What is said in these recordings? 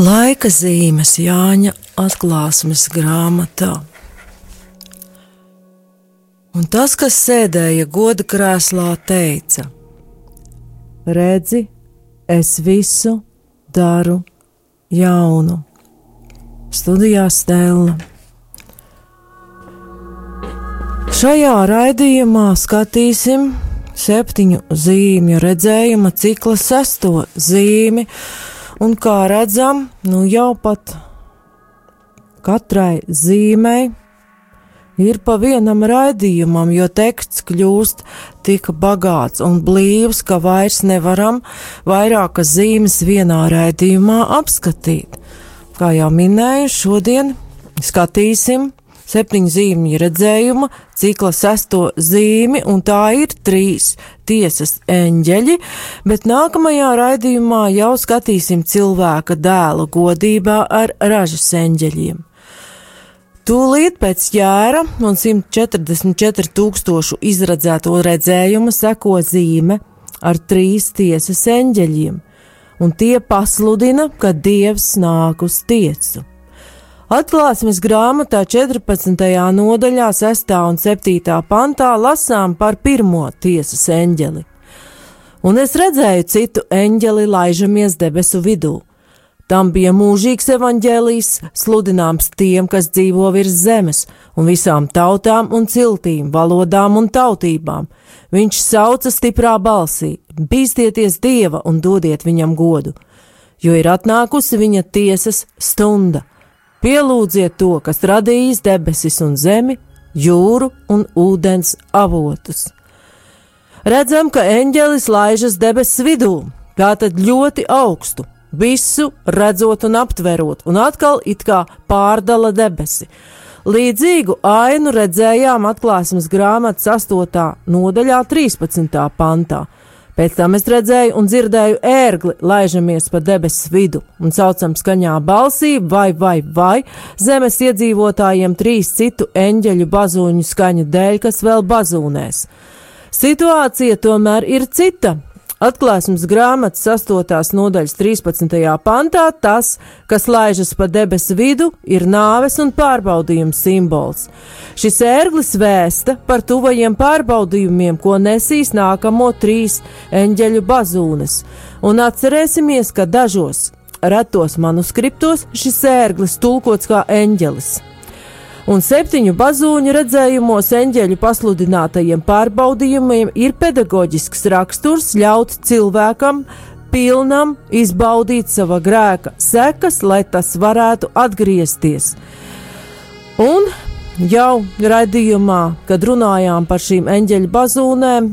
Laika zīmes Jāņa atklāsmes grāmatā. Un tas, kas sēdēja goda krēslā, teica: Redzi, es visu daru jaunu. Studijā Stela. Šajā raidījumā skatīsim septiņu zīmju redzējuma cikla sesto zīmi Un kā redzam, nu jau pat katrai zīmei ir pa vienam raidījumam, jo teksts kļūst tik bagāts un blīvs, ka vairs nevaram vairākas zīmes vienā raidījumā apskatīt. Kā jau minēju, šodien skatīsim septiņu zīmju redzējuma cikla sesto zīmi, un tā ir trīs tiesas eņģeļi, bet nākamajā raidījumā jau skatīsim cilvēka dēlu godībā ar ražas eņģeļiem. Tūlīt pēc jēra un 144 tūkstošu izredzēto redzējumu seko zīme ar trīs tiesas eņģeļiem, un tie pasludina, ka Dievs nāk uz tiesu. Atklāsmes grāmatā 14. nodaļā 6. un 7. pantā lasām par pirmo tiesas eņģeli. Un es redzēju citu eņģeli laižamies debesu vidū. Tam bija mūžīgs evaņģēlijs, sludināms tiem, kas dzīvo virs zemes, un visām tautām un ciltīm, valodām un tautībām. Viņš sauca stiprā balsī: Bīstieties Dieva un dodiet viņam godu, jo ir atnākusi viņa tiesas stunda Pielūdziet to, kas radījis debesis un zemi, jūru un ūdens avotus. Redzam, ka eņģelis laižas debesu vidū, tātad ļoti augstu, visu redzot un aptverot, un atkal it kā pārdala debesi. Līdzīgu ainu redzējām atklāsmes grāmatas 8. nodaļā, 13. pantā. Pēc tam es redzēju un dzirdēju ērgli, laižamies pa debesu vidu un saucam skaņā balsī, vai, vai, vai, zemes iedzīvotājiem trīs citu eņģeļu bazūņu skaņu dēļ, kas vēl bazūnēs. Situācija tomēr ir cita. Atklāsmes grāmatas 8. nodaļas 13. pantā tas, kas laižas pa debesu vidu, ir nāves un pārbaudījums simbols. Šis ērglis vēsta par tuvajiem pārbaudījumiem, ko nesīs nākamo trīs eņģeļu bazūnes, un atcerēsimies, ka dažos retos manuskriptos šis ērglis tulkots kā eņģelis un septiņu bazūņu redzējumos eņģeļu pasludinātajiem pārbaudījumiem ir pedagoģisks raksturs ļaut cilvēkam pilnam izbaudīt sava grēka sekas, lai tas varētu atgriezties. Un jau raidījumā, kad runājām par šīm eņģeļu bazūnēm,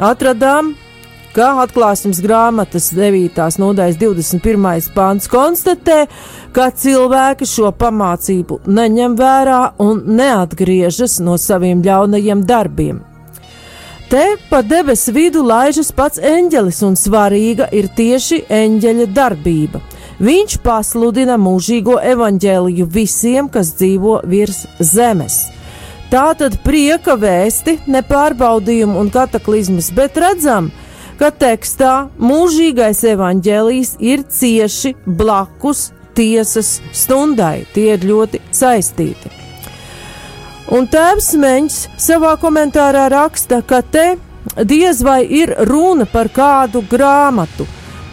atradām ka atklāsmes grāmatas 9. nodaļas 21. pāns konstatē, ka cilvēki šo pamācību neņem vērā un neatgriežas no saviem ļaunajiem darbiem. Te pa debesu vidu laižas pats eņģelis, un svarīga ir tieši eņģeļa darbība. Viņš pasludina mūžīgo evaņģēliju visiem, kas dzīvo virs zemes. Tā tad prieka vēsti, nepārbaudījumu un kataklizmas, bet redzam, ka ka tekstā mūžīgais evaņģēlijs ir cieši blakus tiesas stundai. Tie ir ļoti saistīti. Un tēvs Meņš savā komentārā raksta, ka te diez vai ir runa par kādu grāmatu.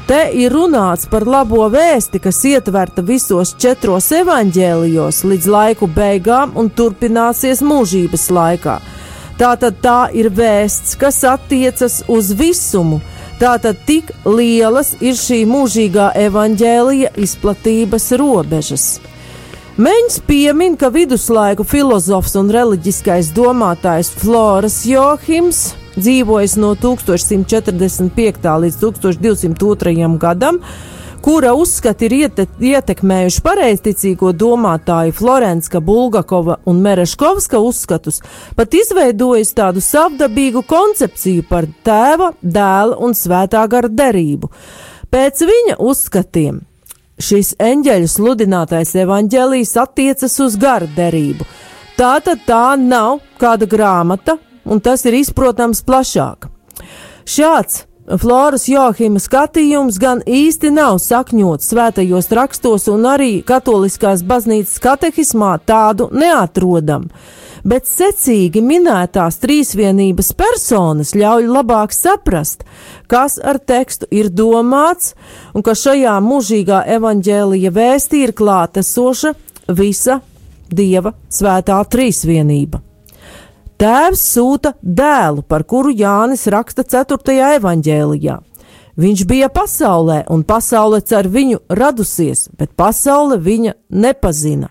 Te ir runāts par labo vēsti, kas ietverta visos četros evaņģēlijos līdz laiku beigām un turpināsies mūžības laikā. Tātad tā ir vēsts, kas attiecas uz visumu. Tātad tik lielas ir šī mūžīgā evaņģēlija izplatības robežas. Meņš piemin, ka viduslaiku filozofs un reliģiskais domātājs Floras Johims dzīvojis no 1145. līdz 1202. gadam, kura uzskati ir iete, ietekmējuši pareizticīgo domātāju Florenska, Bulgakova un Mereškovska uzskatus, pat izveidojis tādu savdabīgu koncepciju par tēva, dēla un svētā gara derību. Pēc viņa uzskatiem šis eņģeļu sludinātais evaņģēlijs attiecas uz gara derību. Tā tad tā nav kāda grāmata, un tas ir izprotams plašāk. Šāds Floras Johima skatījums gan īsti nav sakņots svētajos rakstos, un arī katoliskās baznīcas katehismā tādu neatrodam. Bet secīgi minētās trīsvienības personas ļauj labāk saprast, kas ar tekstu ir domāts, un ka šajā mūžīgā evaņģēlija vēstī ir klātesoša visa Dieva svētā trīsvienība. Tēvs sūta dēlu, par kuru Jānis raksta 4. evanģēlijā. Viņš bija pasaulē, un pasaule ar viņu radusies, bet pasaule viņa nepazina.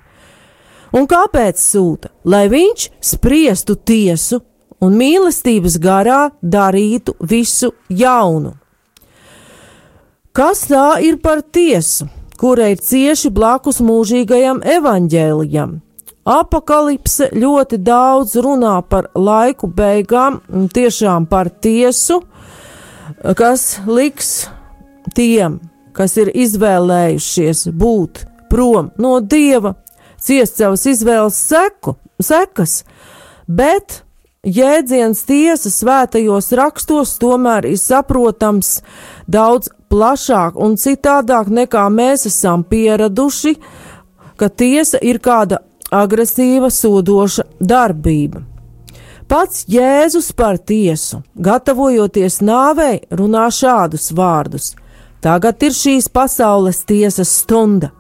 Un kāpēc sūta? Lai viņš spriestu tiesu un mīlestības garā darītu visu jaunu. Kas tā ir par tiesu, kura ir cieši blakus mūžīgajam evaņģēlijam? Apokalipse ļoti daudz runā par laiku beigām, tiešām par tiesu, kas liks tiem, kas ir izvēlējušies būt prom no dieva, ciest savas izvēles seku, sekas, bet jēdziens tiesa svētajos rakstos tomēr ir saprotams daudz plašāk un citādāk nekā mēs esam pieraduši, ka tiesa ir kāda agresīva, sodoša darbība. Pats Jēzus par tiesu, gatavojoties nāvei, runā šādus vārdus: Tagad ir šīs pasaules tiesas stunda.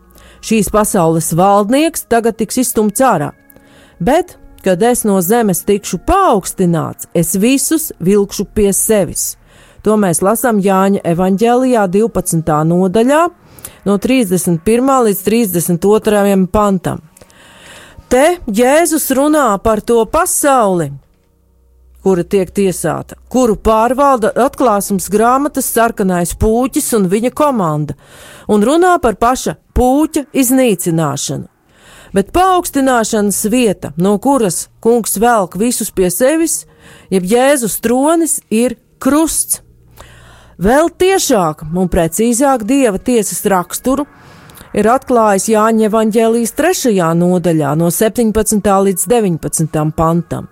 Šīs pasaules valdnieks tagad tiks izstumts ārā, bet, kad es no zemes tikšu paaugstināts, es visus vilkšu pie sevis. To mēs lasām Jāņa evanģēlijā 12. nodaļā, no 31. līdz 32. pantam. Te Jēzus runā par to pasauli, kura tiek tiesāta, kuru pārvalda atklāsmes grāmatas sarkanais puķis un viņa komanda, un runā par paša puķa iznīcināšanu. Bet paaugstināšanas vieta, no kuras kungs velk visus pie sevis, jeb Jēzus tronis, ir krusts. Vēl tiešāk un precīzāk dieva tiesas raksturu ir atklājis Jāņa evaņģēlijas trešajā nodaļā no 17. līdz 19. pantam,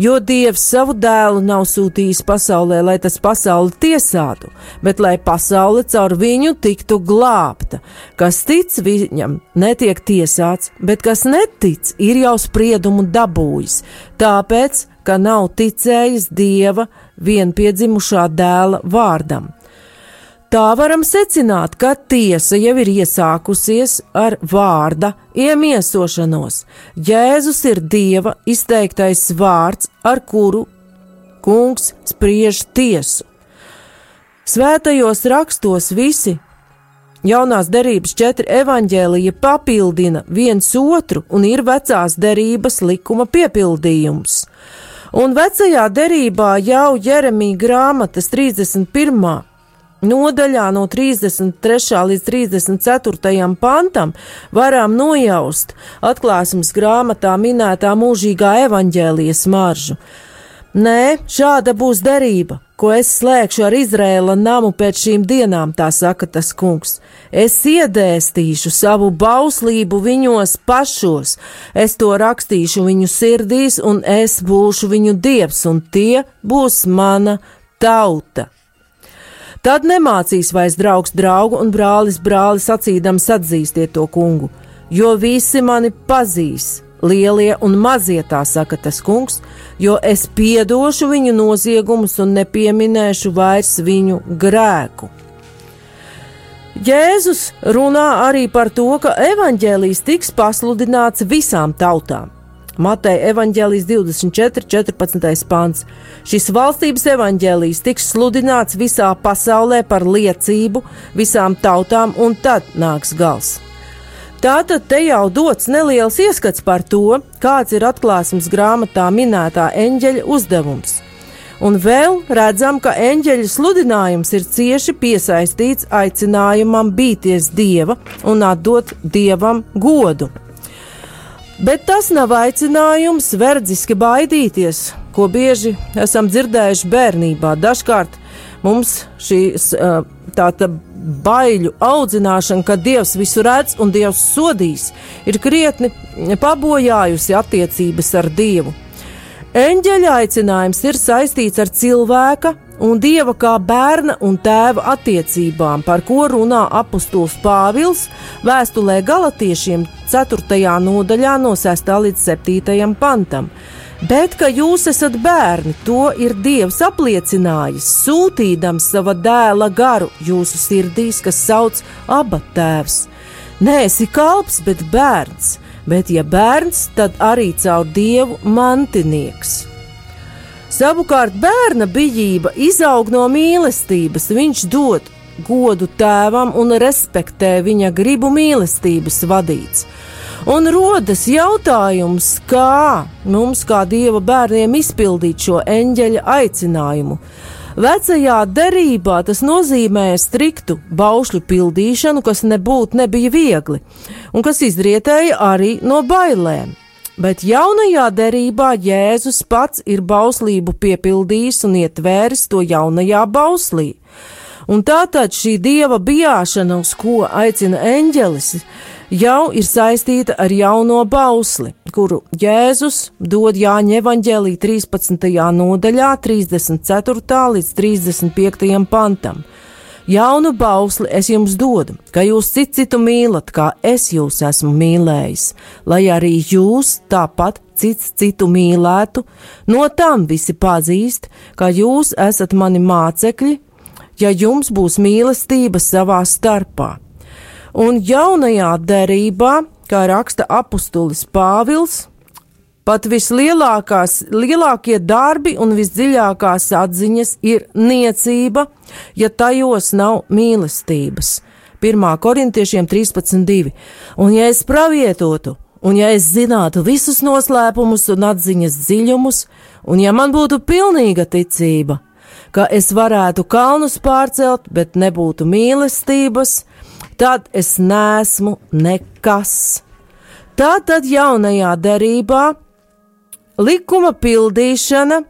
jo Dievs savu dēlu nav sūtījis pasaulē, lai tas pasauli tiesātu, bet lai pasaule caur viņu tiktu glābta. Kas tic viņam, netiek tiesāts, bet kas netic, ir jau spriedumu dabūjis, tāpēc, ka nav ticējis Dieva vienpiedzimušā dēla vārdam. Tā varam secināt, ka tiesa jau ir iesākusies ar vārda iemiesošanos. Jēzus ir Dieva izteiktais vārds, ar kuru kungs spriež tiesu. Svētajos rakstos visi jaunās derības četri evaņģēlija papildina viens otru un ir vecās derības likuma piepildījums. Un vecajā derībā jau Jeremija grāmatas 31 nodaļā no 33. līdz 34. pantam varam nojaust atklāsmes grāmatā minētā mūžīgā evaņģēlijas maržu. Nē, šāda būs derība, ko es slēgšu ar Izrēla namu pēc šīm dienām, tā saka tas kungs. Es iedēstīšu savu bauslību viņos pašos, es to rakstīšu viņu sirdīs, un es būšu viņu dievs, un tie būs mana tauta. Tad nemācīs vairs draugs draugu un brālis brāli sacīdams atzīstiet to kungu, jo visi mani pazīs, lielie un mazie, tā saka tas kungs, jo es piedošu viņu noziegumus un nepieminēšu vairs viņu grēku. Jēzus runā arī par to, ka evaņģēlijs tiks pasludināts visām tautām. Mateja evaņģēlijas 24, 14. pāns. Šis valstības evaņģēlijs tiks sludināts visā pasaulē par liecību visām tautām, un tad nāks gals. Tātad te jau dots neliels ieskats par to, kāds ir atklāsmes grāmatā minētā eņģeļa uzdevums. Un vēl redzam, ka eņģeļa sludinājums ir cieši piesaistīts aicinājumam bīties dieva un atdot dievam godu. Bet tas nav aicinājums verdziski baidīties, ko bieži esam dzirdējuši bērnībā. Dažkārt mums šīs tāda baiļu audzināšana, ka Dievs visu redz un Dievs sodīs, ir krietni pabojājusi attiecības ar Dievu. Eņģeļa aicinājums ir saistīts ar cilvēka un dieva kā bērna un tēva attiecībām, par ko runā apustulis Pāvils vēstulē Galatiešiem 4. nodaļā no 6. līdz 7. pantam. Bet, ka jūs esat bērni, to ir Dievs apliecinājis, sūtīdams sava dēla garu jūsu sirdīs, kas sauc aba tēvs. Nē, esi kalps, bet bērns, bet ja bērns, tad arī caur Dievu mantinieks. Savukārt bērna bijība izaug no mīlestības, viņš dod godu tēvam un respektē viņa gribu mīlestības vadīts. Un rodas jautājums, kā mums, kā dieva bērniem, izpildīt šo eņģeļa aicinājumu. Vecajā derībā tas nozīmēja striktu baušļu pildīšanu, kas nebūtu nebija viegli, un kas izrietēja arī no bailēm. Bet jaunajā derībā Jēzus pats ir bauslību piepildījis un ietvēris to jaunajā bauslī. Un tātad šī dieva bijāšana, uz ko aicina eņģelis, jau ir saistīta ar jauno bausli, kuru Jēzus dod Jāņa evaņģēlī 13. nodaļā, 34. līdz 35. pantam. Jaunu bausli es jums dodu, ka jūs citu citu mīlat, kā es jūs esmu mīlējis, lai arī jūs tāpat cits citu mīlētu, no tam visi pazīst, ka jūs esat mani mācekļi, ja jums būs mīlestība savā starpā. Un jaunajā derībā, kā raksta apustulis Pāvils, Pat vislielākie darbi un visdziļākās atziņas ir niecība, ja tajos nav mīlestības. 1. korintiešiem 13.2. Un ja es pravietotu, un ja es zinātu visus noslēpumus un atziņas dziļumus, un ja man būtu pilnīga ticība, ka es varētu kalnus pārcelt, bet nebūtu mīlestības, tad es nesmu nekas. Tātad jaunajā derībā likuma pildīšana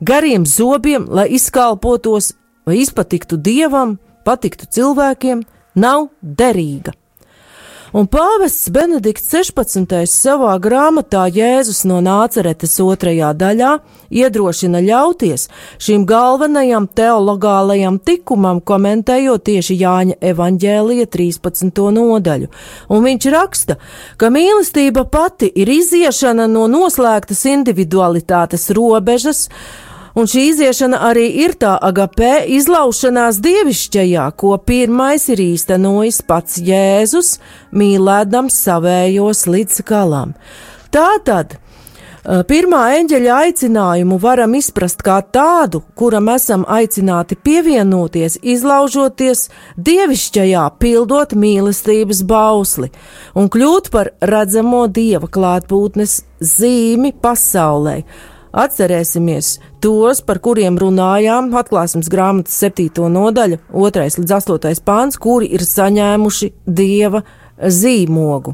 gariem zobiem, lai izkalpotos vai izpatiktu dievam, patiktu cilvēkiem, nav derīga. Un pāvests Benedikts 16. savā grāmatā Jēzus no Nāceretes otrajā daļā iedrošina ļauties šim galvenajam teologālajam tikumam, komentējot tieši Jāņa evaņģēlija 13. nodaļu. Un viņš raksta, ka mīlestība pati ir iziešana no noslēgtas individualitātes robežas, Un šī iziešana arī ir tā agapē izlaušanās dievišķajā, ko pirmais ir īstenojis pats Jēzus, mīlēdams savējos līdz galam. Tātad pirmā eņģeļa aicinājumu varam izprast kā tādu, kuram esam aicināti pievienoties, izlaužoties dievišķajā, pildot mīlestības bausli un kļūt par redzamo dieva klātbūtnes zīmi pasaulē Atcerēsimies tos, par kuriem runājām atklāsmes grāmatas 7. nodaļa, 2. līdz 8. pāns, kuri ir saņēmuši dieva zīmogu.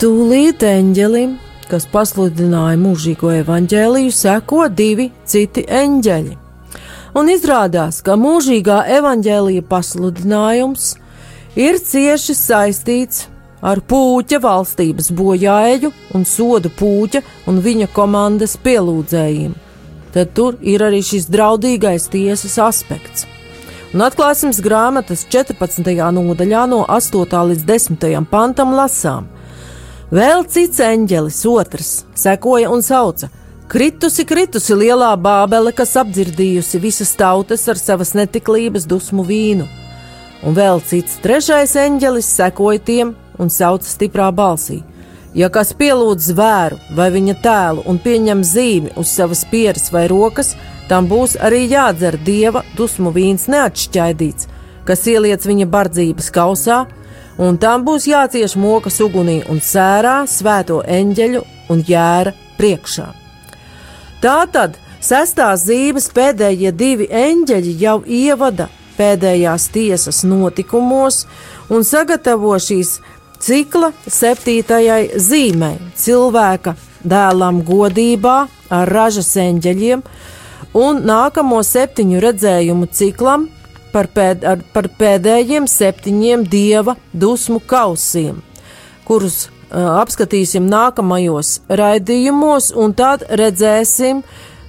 Tūlīt eņģelim, kas pasludināja mūžīgo evaņģēliju, seko divi citi eņģeļi. Un izrādās, ka mūžīgā evaņģēlija pasludinājums ir cieši saistīts ar pūķa valstības bojāēju un sodu pūķa un viņa komandas pielūdzējiem. Tad tur ir arī šis draudīgais tiesas aspekts. Un atklāsmes grāmatas 14. nodaļā no 8. līdz 10. pantam lasām. Vēl cits eņģelis, otrs, sekoja un sauca: Kritusi, kritusi lielā bābele, kas apdzirdījusi visas tautas ar savas netiklības dusmu vīnu. Un vēl cits, trešais eņģelis, sekoja tiem un sauca stiprā balsī: Ja kas pielūdz zvēru vai viņa tēlu un pieņem zīmi uz savas pieres vai rokas, tam būs arī jādzer dieva dusmu vīns neatšķaidīts, kas ieliec viņa bardzības kausā un tam būs jācieš mokas ugunī un sērā svēto eņģeļu un jēra priekšā. Tātad sestās zīmes pēdējie divi eņģeļi jau ievada pēdējās tiesas notikumos un sagatavo šīs cikla septītajai zīmei - cilvēka dēlam godībā ar ražas eņģeļiem un nākamo septiņu redzējumu ciklam par, pēd, ar, par pēdējiem septiņiem dieva dusmu kausiem, kurus uh, apskatīsim nākamajos raidījumos, un tad redzēsim,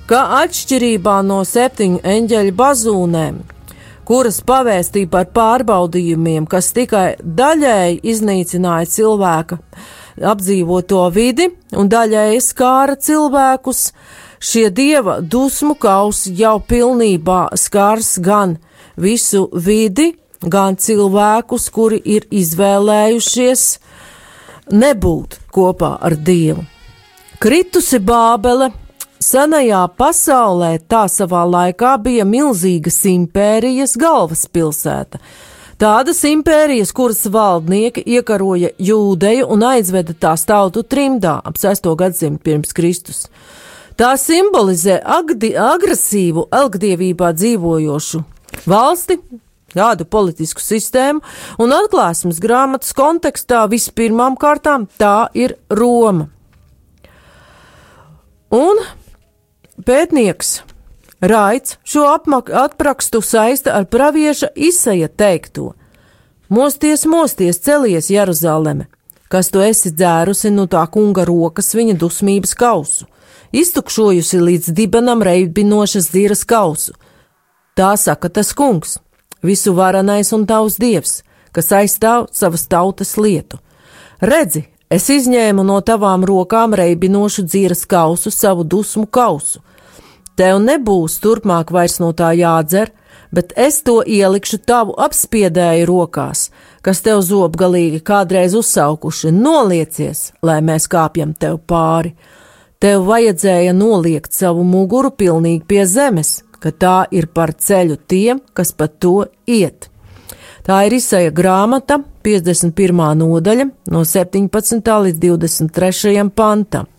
ka atšķirībā no septiņu eņģeļu bazūnēm, kuras pavēstīja par pārbaudījumiem, kas tikai daļēji iznīcināja cilvēka apdzīvoto vidi un daļēji skāra cilvēkus, šie dieva dusmu kausi jau pilnībā skars gan visu vidi, gan cilvēkus, kuri ir izvēlējušies nebūt kopā ar Dievu. Kritusi Bābele senajā pasaulē tā savā laikā bija milzīgas impērijas galvaspilsēta. Tādas impērijas, kuras valdnieki iekaroja jūdeju un aizveda tās tautu trimdā ap 6. gadsimtu pirms Kristus. Tā simbolizē agresīvu, elgdievībā dzīvojošu valsti, kādu politisku sistēmu, un atklāsmes grāmatas kontekstā vispirmām kārtām tā ir Roma. Un pētnieks Raits šo aprakstu saista ar pravieša izsaja teikto: Mosties, mosties, celies Jeruzaleme, kas tu esi dzērusi no tā kunga rokas viņa dusmības kausu, iztukšojusi līdz dibenam reibinošas dzīras kausu Tā saka tas kungs, visu varenais un tavs dievs, kas aizstāv savas tautas lietu. Redzi, es izņēmu no tavām rokām reibinošu dzīves kausu, savu dusmu kausu. Tev nebūs turpmāk vairs no tā jādzer, bet es to ielikšu tavu apspiedēju rokās, kas tev zobgalīgi kādreiz uzsaukuši: Noliecies, lai mēs kāpjam tev pāri! Tev vajadzēja noliekt savu muguru pilnīgi pie zemes, ka tā ir par ceļu tiem, kas pa to iet. Tā ir izsaja grāmata, 51. nodaļa, no 17. līdz 23. pantam.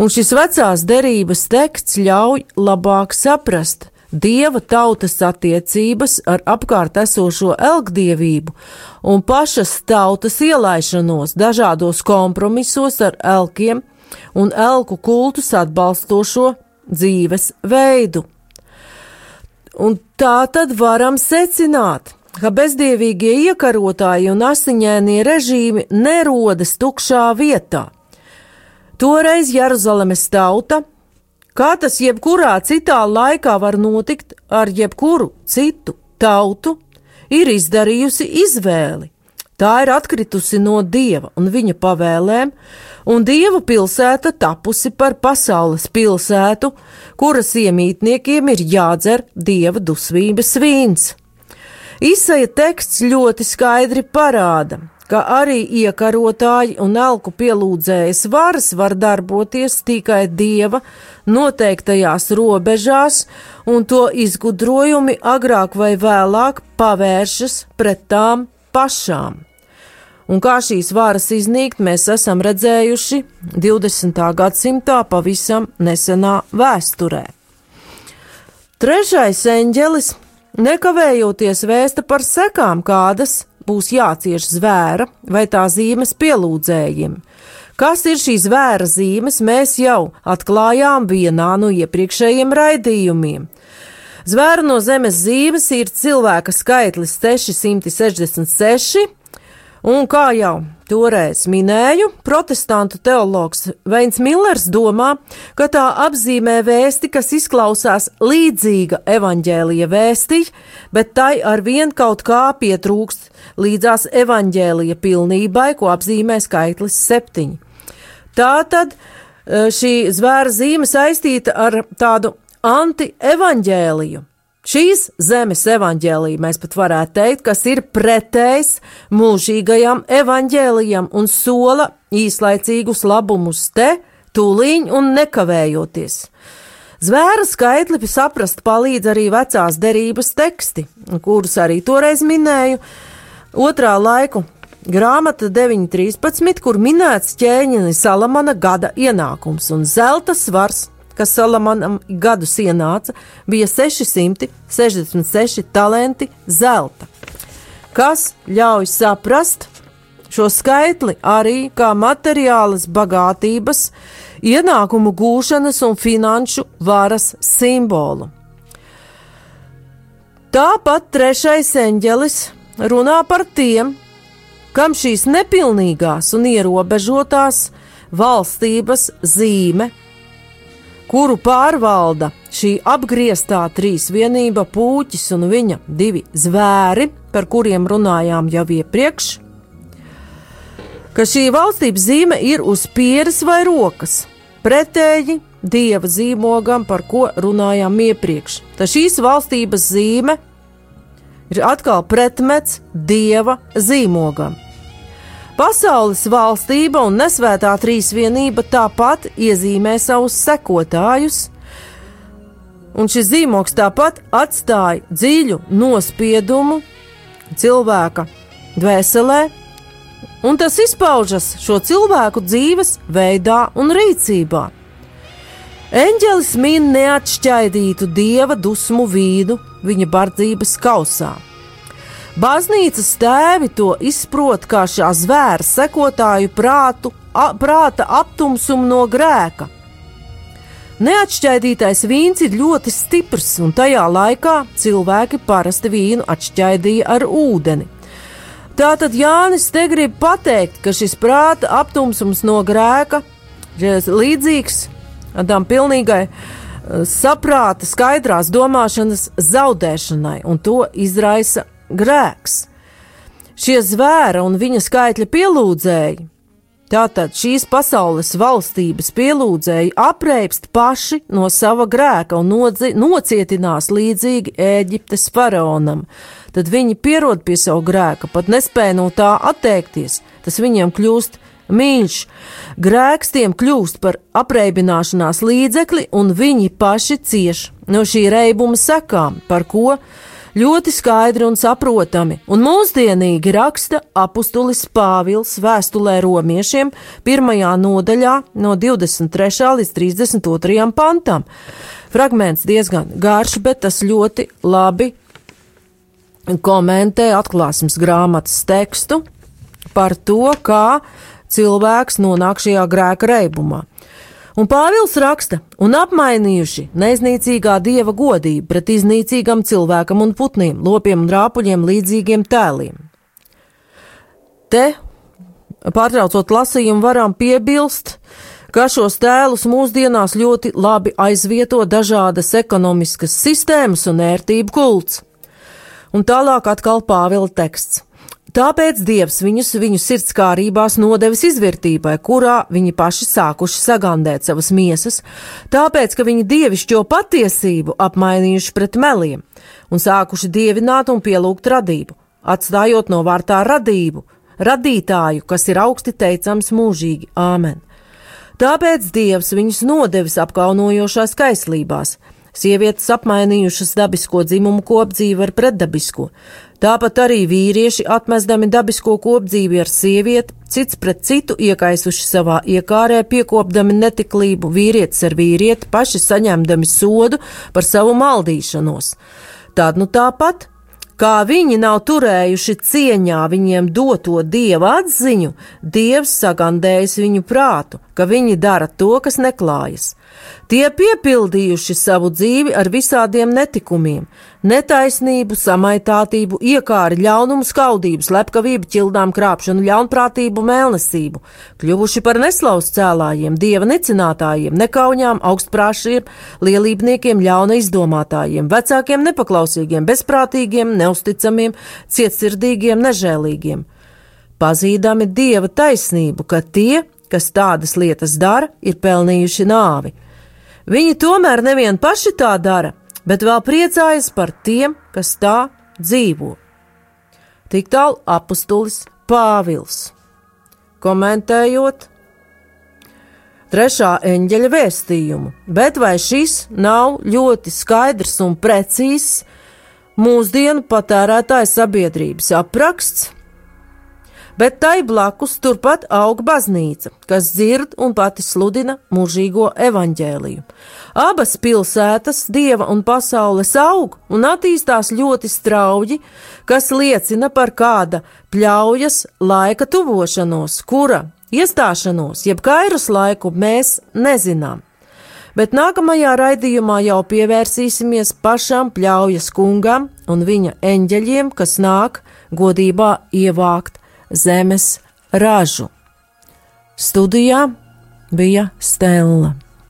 Un šis vecās derības teksts ļauj labāk saprast dieva tautas attiecības ar apkārt esošo elgdievību un pašas tautas ielaišanos dažādos kompromisos ar elkiem un elku kultus atbalstošo dzīves veidu. Un tā tad varam secināt, ka bezdievīgie iekarotāji un asiņainie režīmi nerodas tukšā vietā. Toreiz Jeruzalemes tauta, kā tas jebkurā citā laikā var notikt ar jebkuru citu tautu, ir izdarījusi izvēli. Tā ir atkritusi no dieva un viņa pavēlēm, un Dieva pilsēta tapusi par pasaules pilsētu, kuras iemītniekiem ir jādzer Dieva dusmības vīns. Izsaja teksts ļoti skaidri parāda, ka arī iekarotāji un elku pielūdzējas varas var darboties tikai dieva noteiktajās robežās, un to izgudrojumi agrāk vai vēlāk pavēršas pret tām pašām un kā šīs varas iznīkt, mēs esam redzējuši 20. gadsimtā pavisam nesenā vēsturē. Trešais eņģelis, nekavējoties vēsta par sekām, kādas būs jācieš zvēra vai tā zīmes pielūdzējiem. Kas ir šīs zvēra zīmes, mēs jau atklājām vienā no iepriekšējiem raidījumiem. Zvēra no zemes zīmes ir cilvēka skaitlis 666, un kā jau toreiz minēju, protestantu teologs Veins Millers domā, ka tā apzīmē vēsti, kas izklausās līdzīga evaņģēlija vēstī, bet tai ar vien kaut kā pietrūkst līdzās evaņģēlija pilnībai, ko apzīmē skaitlis septiņi. Tā tad e, šī zvēra zīme saistīta ar tādu anti-evaņģēliju. Šīs zemes evaņģēlija mēs pat varētu teikt, kas ir pretējs mūžīgajam evaņģēlijam un sola īslaicīgus labumus te, tūlīņ un nekavējoties. Zvēra skaitli saprast palīdz arī vecās derības teksti, kurus arī toreiz minēju, otrā laiku grāmata 9.13, kur minēts ķēniņa Salamana gada ienākums un zelta svars kas Salamanam gadus ienāca, bija 666 talenti zelta, kas ļauj saprast šo skaitli arī kā materiālas bagātības, ienākumu gūšanas un finanšu varas simbolu. Tāpat trešais eņģelis runā par tiem, kam šīs nepilnīgās un ierobežotās valstības zīme kuru pārvalda šī apgrieztā trīsvienība, puķis un viņa divi zvēri, par kuriem runājām jau iepriekš, ka šī valstības zīme ir uz pieres vai rokas, pretēji dieva zīmogam, par ko runājām iepriekš. Tad šīs valstības zīme ir atkal pretmets dieva zīmogam. Pasaules valstība un nesvētā trīsvienība tāpat iezīmē savus sekotājus, un šis zīmoks tāpat atstāja dziļu nospiedumu cilvēka dvēselē, un tas izpaužas šo cilvēku dzīves veidā un rīcībā. Eņģelis min neatšķaidītu dieva dusmu vīdu viņa bardzības kausā. Baznīcas tēvi to izprot kā šā zvēra sekotāju prātu, a, prāta aptumsumu no grēka. Neatšķaidītais vīns ir ļoti stiprs, un tajā laikā cilvēki parasti vīnu atšķaidīja ar ūdeni. Tātad Jānis te grib pateikt, ka šis prāta aptumsums no grēka ir līdzīgs tādām pilnīgai saprāta, skaidrās domāšanas zaudēšanai, un to izraisa grēks. Šie zvēra un viņa skaitļa pielūdzēji, tātad šīs pasaules valstības pielūdzēji, apreipst paši no sava grēka un nodzi, nocietinās līdzīgi Ēģiptes faraonam. Tad viņi pierod pie savu grēka, pat nespēja no tā atteikties. Tas viņiem kļūst mīļš. Grēks tiem kļūst par apreibināšanās līdzekli, un viņi paši cieš no šī reibuma sekām, par ko ļoti skaidri un saprotami, un mūsdienīgi raksta apustulis Pāvils vēstulē romiešiem, pirmajā nodaļā no 23. līdz 32. pantam. Fragments diezgan garš, bet tas ļoti labi komentē atklāsmes grāmatas tekstu par to, kā cilvēks nonāk šajā grēka reibumā. Un Pāvils raksta, un apmainījuši neiznīcīgā dieva godību pret iznīcīgam cilvēkam un putniem, lopiem un rāpuļiem līdzīgiem tēliem. Te, pārtraucot lasījumu, varam piebilst, ka šos tēlus mūsdienās ļoti labi aizvieto dažādas ekonomiskas sistēmas un ērtību kults. Un tālāk atkal Pāvila teksts. Tāpēc Dievs viņus viņu sirdskārībās nodevis izvērtībai, kurā viņi paši sākuši sagandēt savas miesas, tāpēc, ka viņi dievišķo patiesību apmainījuši pret meliem un sākuši dievināt un pielūgt radību, atstājot no vārtā radību, radītāju, kas ir augsti teicams mūžīgi. Āmen. Tāpēc Dievs viņus nodevis apkaunojošās kaislībās, Sievietes apmainījušas dabisko dzimumu kopdzīvi ar pretdabisko, tāpat arī vīrieši atmestami dabisko kopdzīvi ar sievieti, cits pret citu iekaisuši savā iekārē, piekopdami netiklību, vīrietis ar vīrieti, paši saņemdami sodu par savu maldīšanos. Tad nu tāpat, kā viņi nav turējuši cieņā viņiem doto dieva atziņu, dievs sagandējis viņu prātu, ka viņi dara to, kas neklājas. Tie piepildījuši savu dzīvi ar visādiem netikumiem, netaisnību, samaitātību, iekāri, ļaunumu, skaudību, slepkavību, ķildām, krāpšanu, ļaunprātību, mēlnesību, kļuvuši par neslaus cēlājiem, dieva necinātājiem, nekaunjām, augstprāšiem, lielībniekiem, ļauna izdomātājiem, vecākiem, nepaklausīgiem, bezprātīgiem, neusticamiem, cietsirdīgiem, nežēlīgiem. Pazīdami dieva taisnību, ka tie, kas tādas lietas dara, ir pelnījuši nāvi. Viņi tomēr nevien paši tā dara, bet vēl priecājas par tiem, kas tā dzīvo. Tik tālu apustulis Pāvils. Komentējot trešā eņģeļa vēstījumu, bet vai šis nav ļoti skaidrs un precīzs mūsdienu patērētāja sabiedrības apraksts? Bet tai blakus turpat aug baznīca, kas dzird un pati sludina mūžīgo evaņģēliju. Abas pilsētas, dieva un pasaules aug un attīstās ļoti strauji, kas liecina par kāda pļaujas laika tuvošanos, kura iestāšanos, jeb kairus laiku mēs nezinām. Bet nākamajā raidījumā jau pievērsīsimies pašam pļaujas kungam un viņa eņģeļiem, kas nāk godībā ievākt zemes ražu. Studijā bija Stela.